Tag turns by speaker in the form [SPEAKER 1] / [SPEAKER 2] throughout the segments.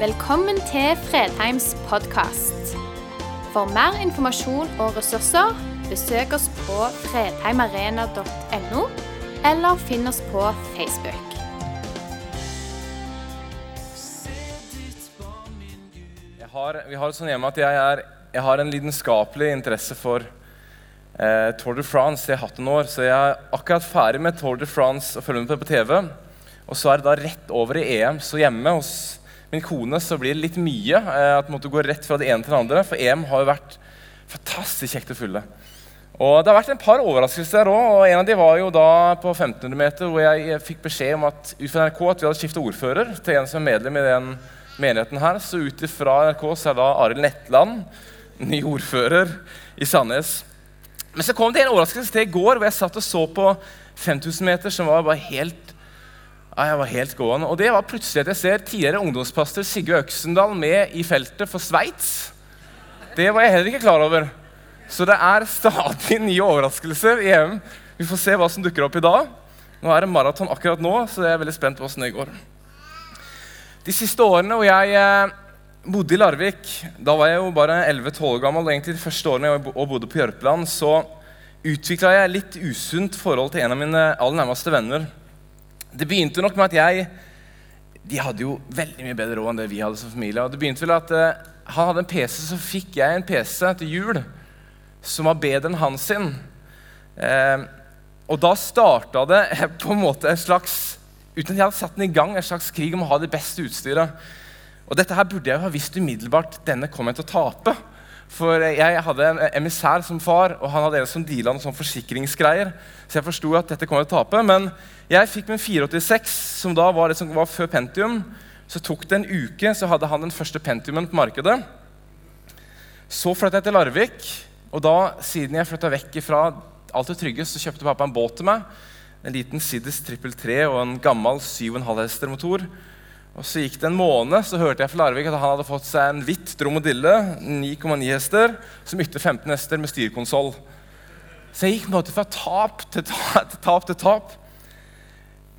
[SPEAKER 1] Velkommen til Fredheims podkast. For mer informasjon og ressurser, besøk oss på fredheimarena.no, eller finn oss på Facebook.
[SPEAKER 2] Har, vi har det sånn hjemme at jeg, er, jeg har en lidenskapelig interesse for eh, Tour de France. Jeg har hatt noen år, så jeg er akkurat ferdig med Tour de France og følger med på TV. Og så er det da rett over i EM. Så hjemme hos min kone så blir det litt mye eh, at måtte gå rett fra det ene til det andre. For EM har jo vært fantastisk kjekt å følge. Og det har vært en par overraskelser òg. Og en av de var jo da på 1500 meter hvor jeg fikk beskjed om at ut fra NRK at vi hadde skifta ordfører til en som er medlem i den menigheten her. Så ut ifra NRK så er da Arild Netland ny ordfører i Sandnes. Men så kom det en overraskelse til i går hvor jeg satt og så på 5000 meter som var bare helt ja, jeg var helt gående. Og det var plutselig at jeg ser tidligere ungdomspastor Sigurd Øksendal med i feltet for Sveits. Det var jeg heller ikke klar over. Så det er stadig nye overraskelser i EM. Vi får se hva som dukker opp i dag. Nå er det maraton akkurat nå, så jeg er veldig spent på åssen det går. De siste årene hvor jeg eh, bodde i Larvik, da var jeg jo bare 11-12 år gammel, og egentlig de første årene jeg bodde på Jørpeland, så utvikla jeg litt usunt forhold til en av mine aller nærmeste venner. Det begynte nok med at jeg De hadde jo veldig mye bedre råd enn det vi hadde som familie. Og det begynte vel at uh, Han hadde en PC, så fikk jeg en PC til jul som var bedre enn hans sin. Uh, og da starta det på en måte en slags uten at jeg hadde satt den i gang, en slags krig om å ha det beste utstyret. Og dette her burde jeg jo ha visst umiddelbart. Denne kom jeg til å tape. For jeg hadde en emissær som far, og han hadde en som deala noen sånn forsikringsgreier. Så jeg forsto at dette kom jeg til å tape. Men jeg fikk min 486, som da var det som var før Pentium. Så tok det en uke, så hadde han den første Pentiumen på markedet. Så flytta jeg til Larvik, og da, siden jeg flytta vekk fra alt det trygge, så kjøpte pappa en båt til meg. En liten Siddes 333 og en gammel 7,5 hester motor. Og Så gikk det en måned, så hørte jeg fra Larvik at han hadde fått seg en hvitt dromodille, 9,9 hester, som ytte 15 hester med styrkonsoll. Så jeg gikk på en måte fra tap til tap til tap. til tap.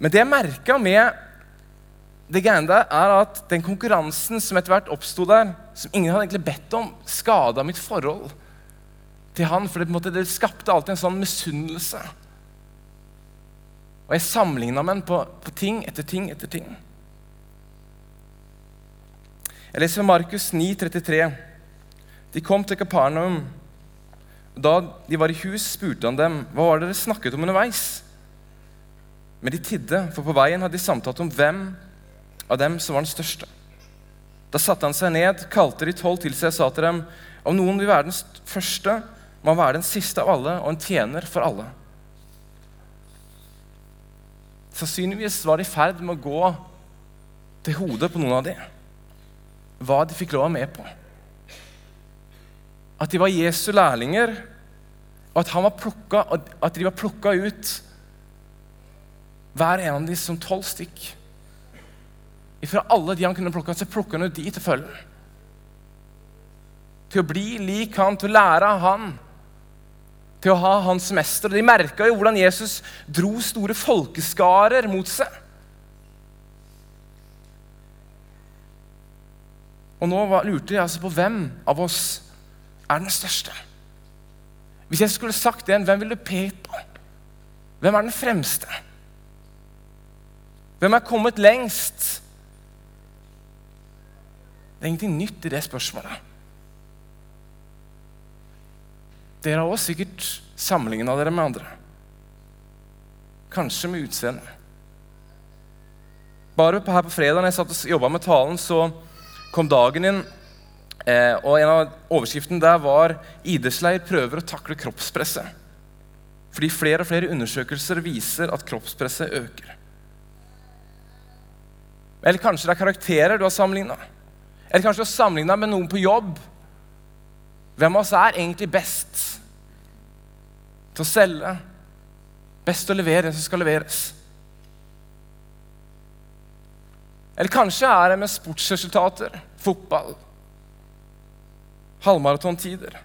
[SPEAKER 2] Men det jeg merka med det greiene der, er at den konkurransen som etter hvert oppsto der, som ingen hadde egentlig bedt om, skada mitt forhold til han. For det, måte, det skapte alltid en sånn misunnelse. Og jeg sammenligna med ham på, på ting etter ting etter ting. Jeg leser Markus 9, 33. De kom til Kapernaum. Da de var i hus, spurte han dem, hva var det dere snakket om underveis. Men de tidde, for på veien hadde de samtalt om hvem av dem som var den største. Da satte han seg ned, kalte de tolv til seg og sa til dem, om noen vil være den første, må han være den siste av alle og en tjener for alle. Sannsynligvis var de i ferd med å gå til hodet på noen av dem hva de fikk lov å være med på. At de var Jesu lærlinger, og at, var plukka, at de var plukka ut hver en av dem som tolv stykk. Fra alle de han kunne plukke, så plukka han ut de til følge. Til å bli lik han, til å lære av han. Til å ha hans mester. Og De merka jo hvordan Jesus dro store folkeskarer mot seg. Og nå lurte jeg altså på hvem av oss er den største. Hvis jeg skulle sagt det, hvem ville du pekt på? Hvem er den fremste? Hvem er kommet lengst? Det er ingenting nytt i det spørsmålet. Dere har også sikkert sammenligna dere med andre. Kanskje med utseende. Bare her på fredag når jeg satt og jobba med talen, så kom dagen inn, eh, og en av overskriftene der var 'Idrettsleir prøver å takle kroppspresset'. Fordi flere og flere undersøkelser viser at kroppspresset øker. Eller kanskje det er karakterer du har sammenligna. Eller kanskje du har sammenligna med noen på jobb. Hvem av oss er egentlig best til å selge? Best til å levere det som skal leveres? Eller kanskje er det med sportsresultater, fotball, halvmaratontider,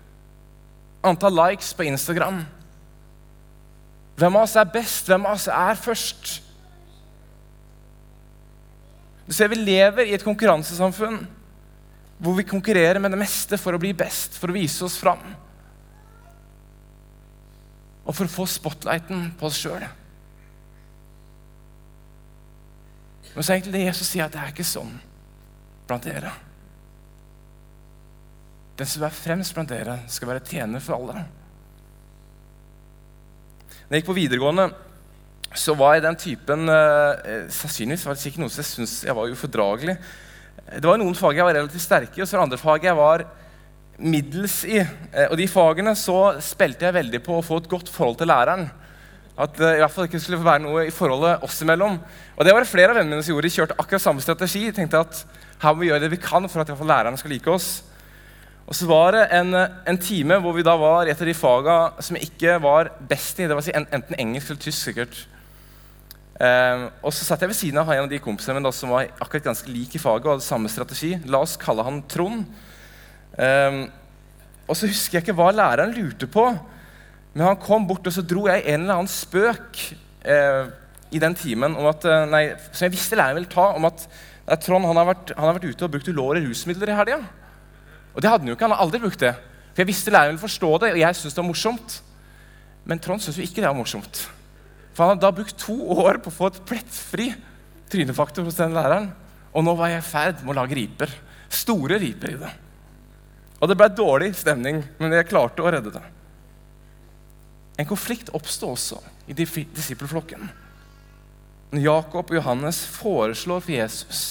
[SPEAKER 2] antall likes på Instagram. Hvem av oss er best? Hvem av oss er først? Du ser Vi lever i et konkurransesamfunn hvor vi konkurrerer med det meste for å bli best, for å vise oss fram. Og for å få spotlighten på oss sjøl. Men så egentlig det Jesus sier, at det er ikke sånn blant dere. Den som er fremst blant dere, skal være tjener for alle. Da jeg gikk på videregående, så var jeg den typen eh, Sannsynligvis var det ikke noe som jeg syntes jeg var ufordragelig. Det var noen fag jeg var relativt sterke i, og så var det andre fag jeg var middels i. Eh, og de fagene så spilte jeg veldig på å få et godt forhold til læreren. At det i hvert fall ikke skulle være noe i forholdet oss imellom. Og det var det flere av vennene mine som gjorde. De kjørte akkurat samme strategi. Tenkte at her må vi gjøre det vi kan for at i hvert fall lærerne skal like oss. Og så var det en, en, time hvor vi da var i et av de faga som jeg ikke var best i. Det var enten engelsk eller tysk, sikkert. Um, og så satt jeg ved siden av en av de kompisene mine som var akkurat ganske lik i faget og hadde samme strategi. La oss kalle han Trond. Um, og så husker jeg ikke hva læreren lurte på, men han kom bort og så dro jeg en eller annen spøk eh, i den timen om at, uh, nei, som jeg visste læreren ville ta, om at nei, Trond han har, vært, han har vært ute og brukt ulovlige rusmidler i helga. Og det hadde han jo ikke. Han har aldri brukt det. For jeg visste læreren ville forstå det, og jeg syntes det var morsomt. Men Trond syntes jo ikke det var morsomt. For han hadde da brukt to år på å få et plettfri trynefaktor hos den læreren. Og nå var jeg i ferd med å lage riper. Store riper i det. Og det ble dårlig stemning, men jeg klarte å redde det. En konflikt oppstår også i disippelflokken. Når Jakob og Johannes foreslår for Jesus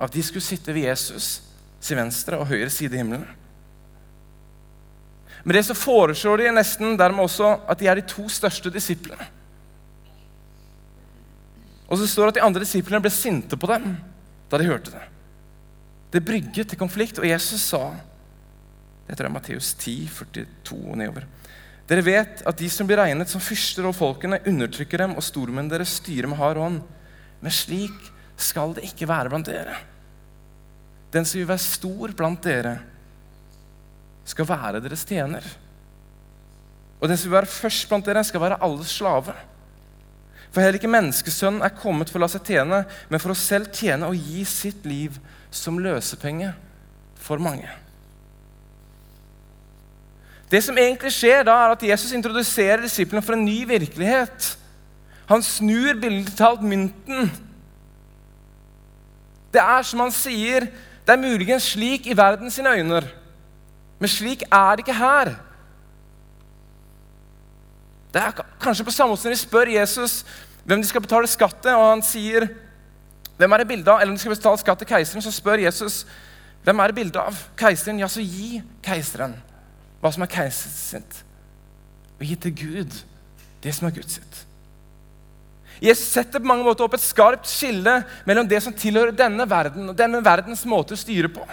[SPEAKER 2] at de skulle sitte ved Jesus sin venstre og høyre side i himmelen. Men det så foreslår de nesten dermed også at de er de to største disiplene. Og så står det at de andre disiplene ble sinte på dem da de hørte det. Det brygget til konflikt, og Jesus sa Dette er Matteus 10, 42 og nedover. Dere vet at de som blir regnet som fyrster og folkene, undertrykker dem, og stormenn deres styrer med hard hånd. Men slik skal det ikke være blant dere. Den som vil være stor blant dere, skal være deres tjener. Og den som vil være først blant dere, skal være alles slave. For heller ikke menneskesønnen er kommet for å la seg tjene, men for å selv tjene og gi sitt liv som løsepenge for mange. Det som egentlig skjer da, er at Jesus introduserer disiplene for en ny virkelighet. Han snur bildet talt mynten. Det er som han sier, det er muligens slik i verden sine øyne men slik er det ikke her. Det er kanskje på samme måte som de spør Jesus hvem de skal betale skatt til, og han sier hvem er det bilde av? Eller om de skal betale skatt til keiseren, så spør Jesus hvem er det bilde av? Keiseren? Ja, så gi keiseren hva som er keiserens sitt. Og gi til Gud det som er Guds sitt. Jesus setter på mange måter opp et skarpt skille mellom det som tilhører denne verden, og denne verdens måte å styre på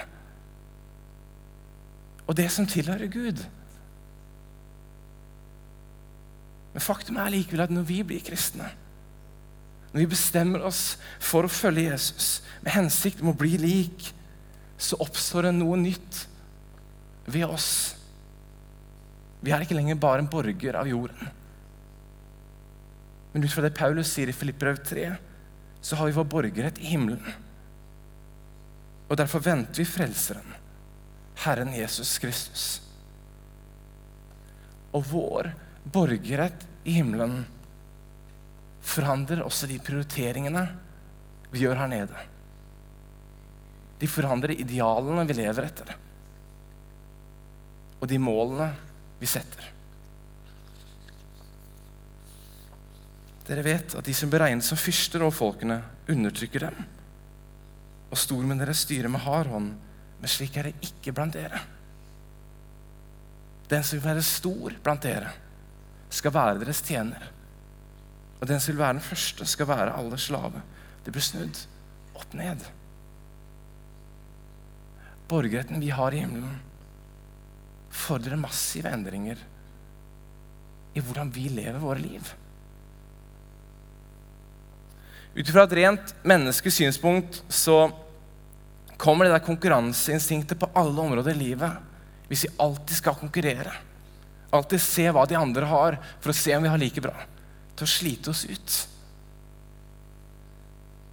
[SPEAKER 2] og det som tilhører Gud. Men faktum er likevel at når vi blir kristne, når vi bestemmer oss for å følge Jesus med hensikt om å bli lik, så oppstår det noe nytt ved oss. Vi er ikke lenger bare en borger av jorden. Men ut fra det Paulus sier i Filippbrev 3, så har vi vår borgerrett i himmelen. Og derfor venter vi Frelseren Herren Jesus Kristus. Og vår borgerrett i himmelen forandrer også de prioriteringene vi gjør her nede. De forandrer idealene vi lever etter, og de målene vi setter. Dere vet at de som beregnes som fyrster over folkene, undertrykker dem. Og stormenn deres styrer med hard hånd men slik er det ikke blant dere. Den som vil være stor blant dere, skal være deres tjener. Og den som vil være den første, skal være alles slave. Det blir snudd opp ned. Borgerretten vi har i himmelen, fordrer massive endringer i hvordan vi lever våre liv. Ut fra et rent menneskes synspunkt så kommer det der konkurranseinstinktet på alle områder i livet hvis vi alltid skal konkurrere. Alltid se hva de andre har, for å se om vi har like bra. Til å slite oss ut.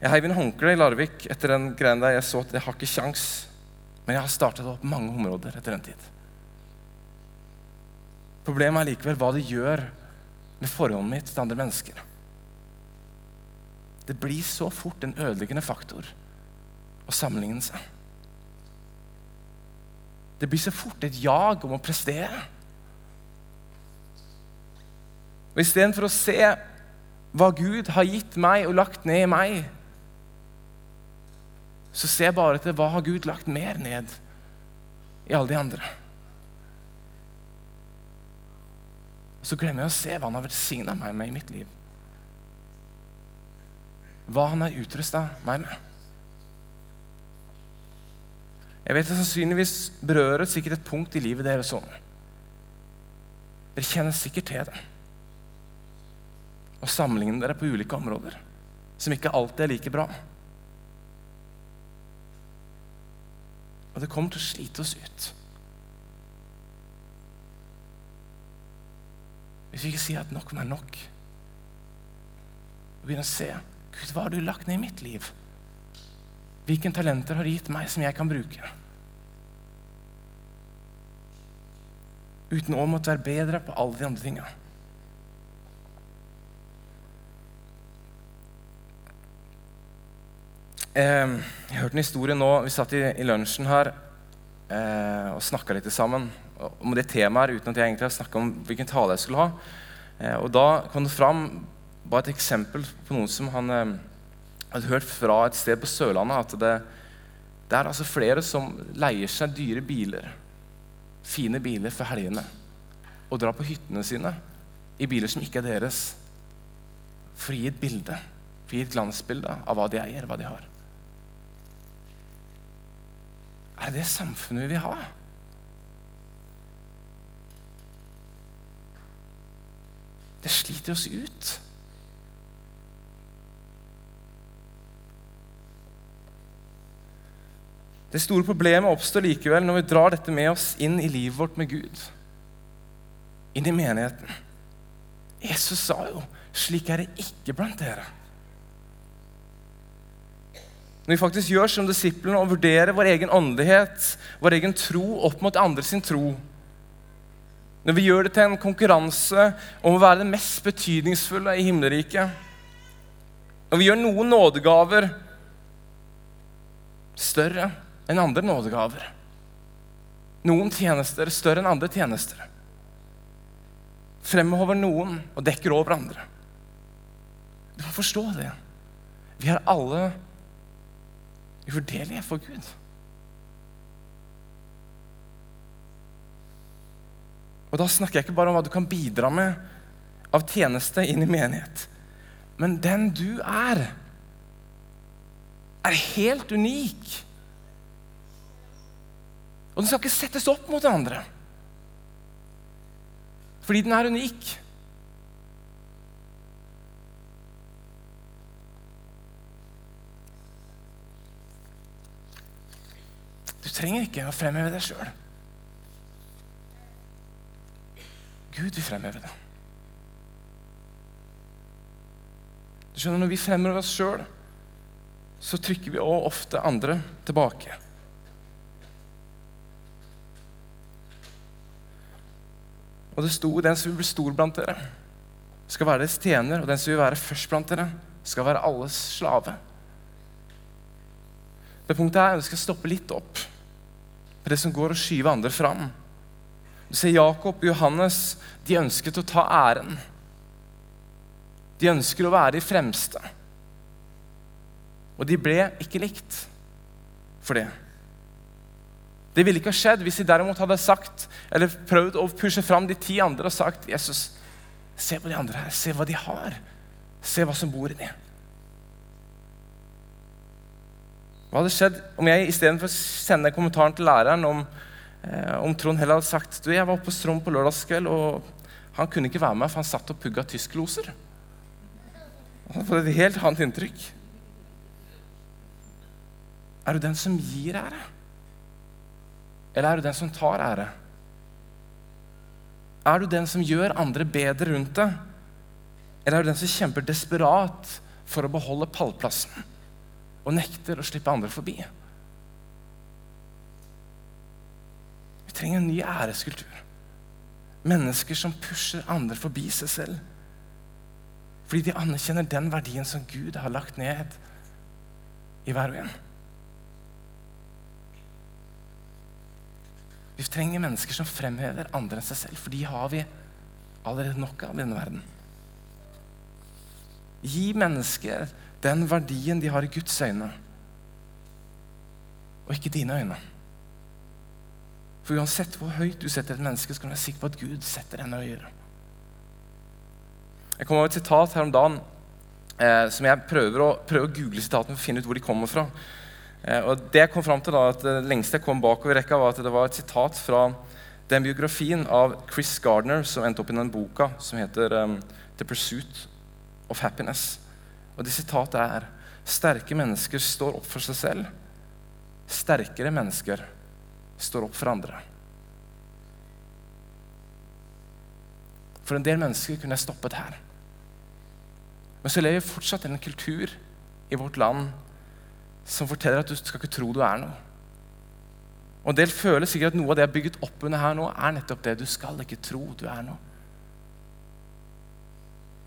[SPEAKER 2] Jeg heiv inn håndkle i Larvik etter den greien der. Jeg så at jeg har ikke kjangs. Men jeg har startet opp mange områder etter den tid. Problemet er likevel hva det gjør med forholdet mitt til andre mennesker. Det blir så fort en ødeleggende faktor å sammenligne seg. Det blir så fort et jag om å prestere. Og Istedenfor å se hva Gud har gitt meg og lagt ned i meg, så ser jeg bare etter hva har Gud lagt mer ned i alle de andre. Og så glemmer jeg å se hva han har velsigna meg med i mitt liv. Hva han har utrusta meg med. Jeg vet det sannsynligvis berører sikkert et punkt i livet deres òg. Dere kjenner sikkert til det. Og sammenligner dere på ulike områder som ikke alltid er like bra. Og det kommer til å slite oss ut. Hvis vi ikke sier at nok er nok, og begynner å se Gud, hva har du lagt ned i mitt liv? Hvilke talenter har du gitt meg som jeg kan bruke? Uten å måtte være bedre på alle de andre tinga. Jeg hørte en historie nå. Vi satt i, i lunsjen her eh, og snakka litt sammen om det temaet uten at jeg egentlig har snakka om hvilken tale jeg skulle ha. Eh, og da kom det fram bare et eksempel på noen som han eh, hadde hørt fra et sted på Sørlandet. At det, det er altså flere som leier seg dyre biler, fine biler for helgene, og drar på hyttene sine i biler som ikke er deres, for å gi et bilde, for å gi et glansbilde av hva de eier, hva de har. Er det det samfunnet vi vil ha? Det sliter oss ut. Det store problemet oppstår likevel når vi drar dette med oss inn i livet vårt med Gud. Inn i menigheten. Jesus sa jo 'slik er det ikke blant dere'. Når vi faktisk gjør som disiplene og vurderer vår egen åndelighet, vår egen tro opp mot andre sin tro Når vi gjør det til en konkurranse om å være det mest betydningsfulle i himmelriket Når vi gjør noen nådegaver større enn andre nådegaver Noen tjenester større enn andre tjenester Fremover noen og dekker over andre. Du må forstå det. Vi er alle uvurderlige for Gud. Og da snakker jeg ikke bare om hva du kan bidra med av tjeneste inn i menighet. Men den du er, er helt unik. Og den skal ikke settes opp mot den andre. Fordi den er unik. Du trenger ikke å fremheve deg sjøl. Gud vil fremheve det. Du skjønner, Når vi fremhever oss sjøl, så trykker vi også ofte andre tilbake. Og det sto den som vil bli stor blant dere, skal være deres tjener, og den som vil være først blant dere, skal være alles slave. Det punktet er at vi skal stoppe litt opp på det som går å skyve andre fram. Du ser Jakob og Johannes de ønsket å ta æren. De ønsker å være de fremste. Og de ble ikke likt for det. Det ville ikke ha skjedd hvis de derimot hadde sagt, eller prøvd å pushe fram de ti andre og sagt Jesus, se på de andre her. Se hva de har. Se hva som bor i dem. Hva hadde skjedd om jeg istedenfor å sende kommentaren til læreren om, om Trond heller hadde sagt du, jeg var oppe på Strom på lørdagskveld, og han kunne ikke være med, for han satt og pugga tyskloser? Han hadde fått et helt annet inntrykk. Er du den som gir ære? Eller er du den som tar ære? Er du den som gjør andre bedre rundt deg? Eller er du den som kjemper desperat for å beholde pallplassen? og nekter å slippe andre forbi. Vi trenger en ny æreskultur. Mennesker som pusher andre forbi seg selv. Fordi de anerkjenner den verdien som Gud har lagt ned i hver og en. Vi trenger mennesker som fremhever andre enn seg selv, for de har vi allerede nok av i denne verden. Gi mennesker den verdien de har i Guds øyne, og ikke dine øyne. For uansett hvor høyt du setter et menneske, så kan du være sikker på at Gud setter enda høyere. Jeg kom over et sitat her om dagen eh, som jeg prøver å, prøver å google sitatene for å finne ut hvor de kommer fra. Eh, og Det jeg kom fram til da, at det lengste jeg kom bakover i rekka, var at det var et sitat fra den biografien av Chris Gardner som endte opp i den boka som heter um, 'The Pursuit of Happiness'. Og det sitatet er Sterke mennesker står opp for seg selv. Sterkere mennesker står opp for andre. For en del mennesker kunne jeg stoppet her. Men så lever vi fortsatt i en kultur i vårt land som forteller at du skal ikke tro du er noe. Og En del føler sikkert at noe av det jeg har bygget opp under her nå, er nettopp det. Du skal ikke tro du er noe.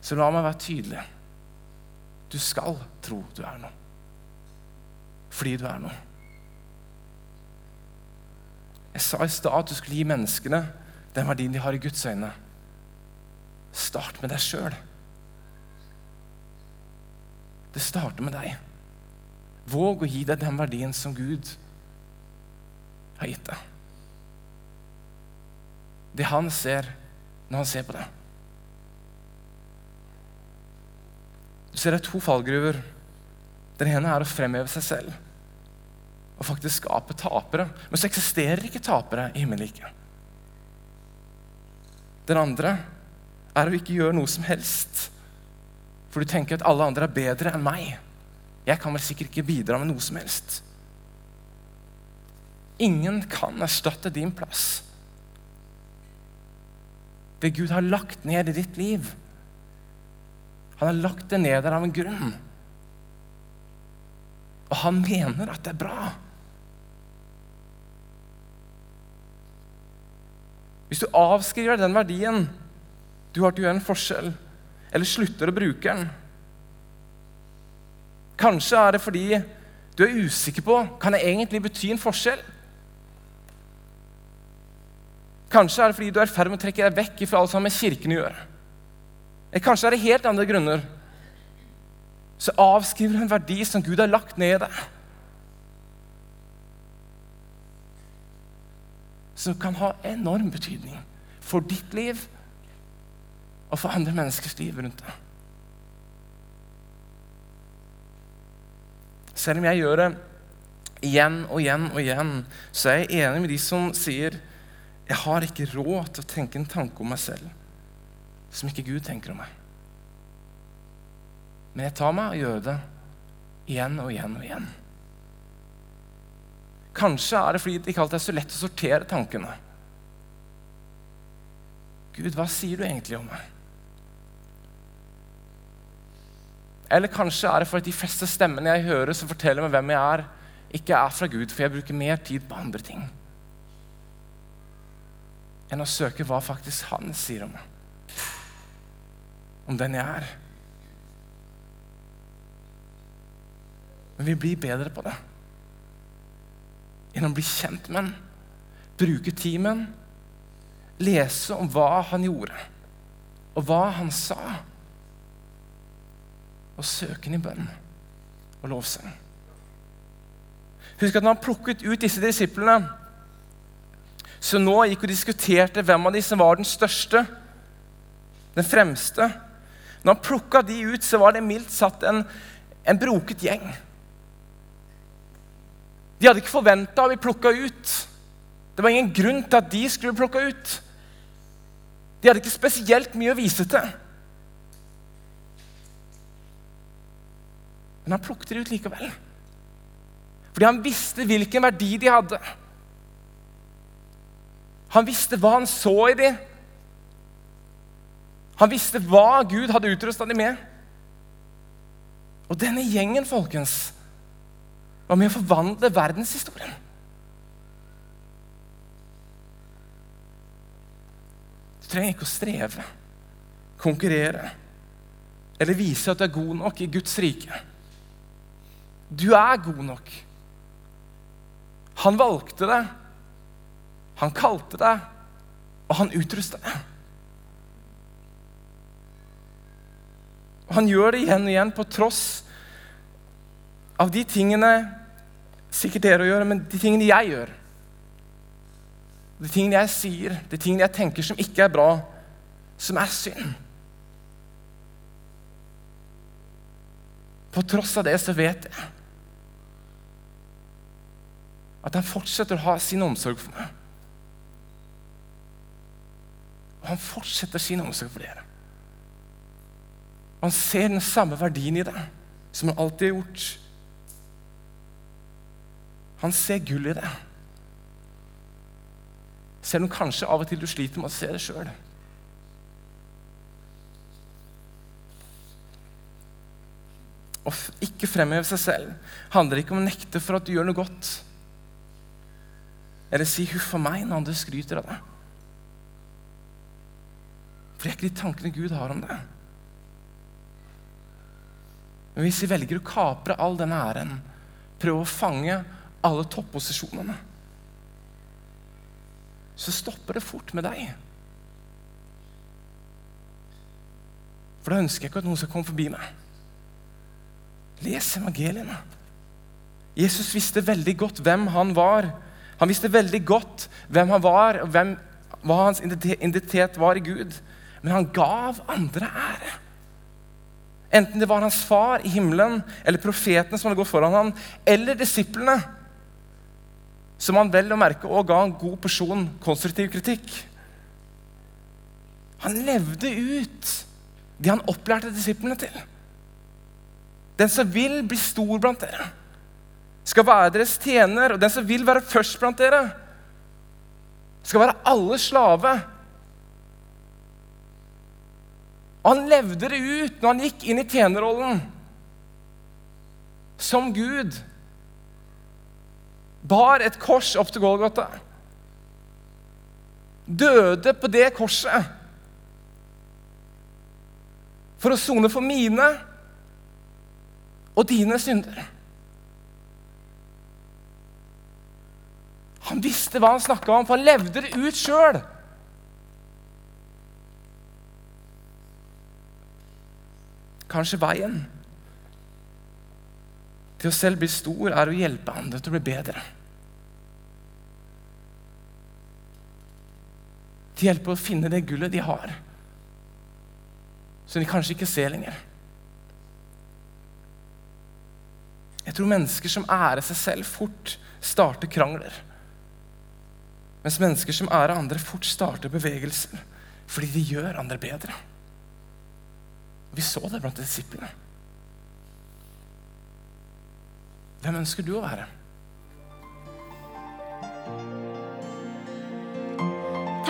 [SPEAKER 2] Så la meg være tydelig. Du skal tro du er noe. Fordi du er noe. Jeg sa i stad at du skulle gi menneskene den verdien de har i Guds øyne. Start med deg sjøl. Det starter med deg. Våg å gi deg den verdien som Gud har gitt deg. Det han ser når han ser på deg. Du ser det er to fallgruver. Den ene er å fremheve seg selv og faktisk skape tapere. Men så eksisterer ikke tapere i himmelriket. Den andre er å ikke gjøre noe som helst, for du tenker at alle andre er bedre enn meg. Jeg kan vel sikkert ikke bidra med noe som helst. Ingen kan erstatte din plass. Det Gud har lagt ned i ditt liv. Han har lagt det ned der av en grunn. Og han mener at det er bra. Hvis du avskriver den verdien du har til å gjøre en forskjell, eller slutter å bruke den Kanskje er det fordi du er usikker på kan det egentlig bety en forskjell. Kanskje er det fordi du er i ferd med å trekke deg vekk fra alt som med kirken å gjøre. Eller kanskje er det helt andre grunner. Så avskriver du en verdi som Gud har lagt ned i deg. Som kan ha enorm betydning for ditt liv og for andre menneskers liv rundt deg. Selv om jeg gjør det igjen og igjen og igjen, så er jeg enig med de som sier jeg har ikke råd til å tenke en tanke om meg selv som ikke Gud tenker om meg. Men jeg tar meg og gjør det igjen og igjen og igjen. Kanskje er det fordi det ikke alltid er så lett å sortere tankene. Gud, hva sier du egentlig om meg? Eller kanskje er det fordi de fleste stemmene jeg hører som forteller meg hvem jeg er, ikke er fra Gud, for jeg bruker mer tid på andre ting enn å søke hva faktisk Han sier om meg. Om den jeg er. Men vi blir bedre på det. Gjennom å bli kjent med den, bruke tid med den, lese om hva han gjorde, og hva han sa og søke ham i bønn og lovsang. Husk at når han plukket ut disse disiplene, så nå gikk og diskuterte hvem av som var den største, den fremste. Når han plukka de ut, så var det mildt satt en, en broket gjeng. De hadde ikke forventa å bli plukka ut. Det var ingen grunn til at de skulle bli plukka ut. De hadde ikke spesielt mye å vise til. Men han plukket de ut likevel. Fordi han visste hvilken verdi de hadde. Han visste hva han så i dem. Han visste hva Gud hadde utrusta dem med. Og denne gjengen, folkens, var med å forvandle verdenshistorien. Du trenger ikke å streve, konkurrere eller vise at du er god nok i Guds rike. Du er god nok. Han valgte det, han kalte deg, og han utrustet deg. Og han gjør det igjen og igjen på tross av de tingene sikkert dere gjør, men de tingene jeg gjør. De tingene jeg sier, de tingene jeg tenker som ikke er bra, som er synd. På tross av det så vet jeg at han fortsetter å ha sin omsorg for meg. Og han fortsetter sin omsorg for dere. Og han ser den samme verdien i det som han alltid har gjort. Han ser gull i det. Selv om kanskje av og til du sliter med å se det sjøl. Å ikke fremheve seg selv handler ikke om å nekte for at du gjør noe godt. Eller si 'huff a meg' når andre skryter av deg. For det er ikke de tankene Gud har om det. Men hvis vi velger å kapre all denne æren, prøve å fange alle topposisjonene, så stopper det fort med deg. For da ønsker jeg ikke at noen skal komme forbi meg. Les evangeliene. Jesus visste veldig godt hvem han var. Han visste veldig godt hvem han var, og hvem, hva hans identitet var i Gud. Men han gav andre ære. Enten det var hans far i himmelen, eller profetene som hadde gått foran ham, eller disiplene, som han vel å merke også ga en god person konstruktiv kritikk. Han levde ut det han opplærte disiplene til. Den som vil bli stor blant dere, skal være deres tjener. Og den som vil være først blant dere, skal være alle slave. Han levde det ut når han gikk inn i tjenerrollen som Gud. Bar et kors opp til Golgata. Døde på det korset for å sone for mine og dine synder. Han visste hva han snakka om, for han levde det ut sjøl. Kanskje veien til å selv bli stor er å hjelpe andre til å bli bedre. Til hjelpe å finne det gullet de har, som de kanskje ikke ser lenger. Jeg tror mennesker som ærer seg selv, fort starter krangler. Mens mennesker som ærer andre, fort starter bevegelser fordi de gjør andre bedre. Vi så det blant disiplene. Hvem ønsker du å være?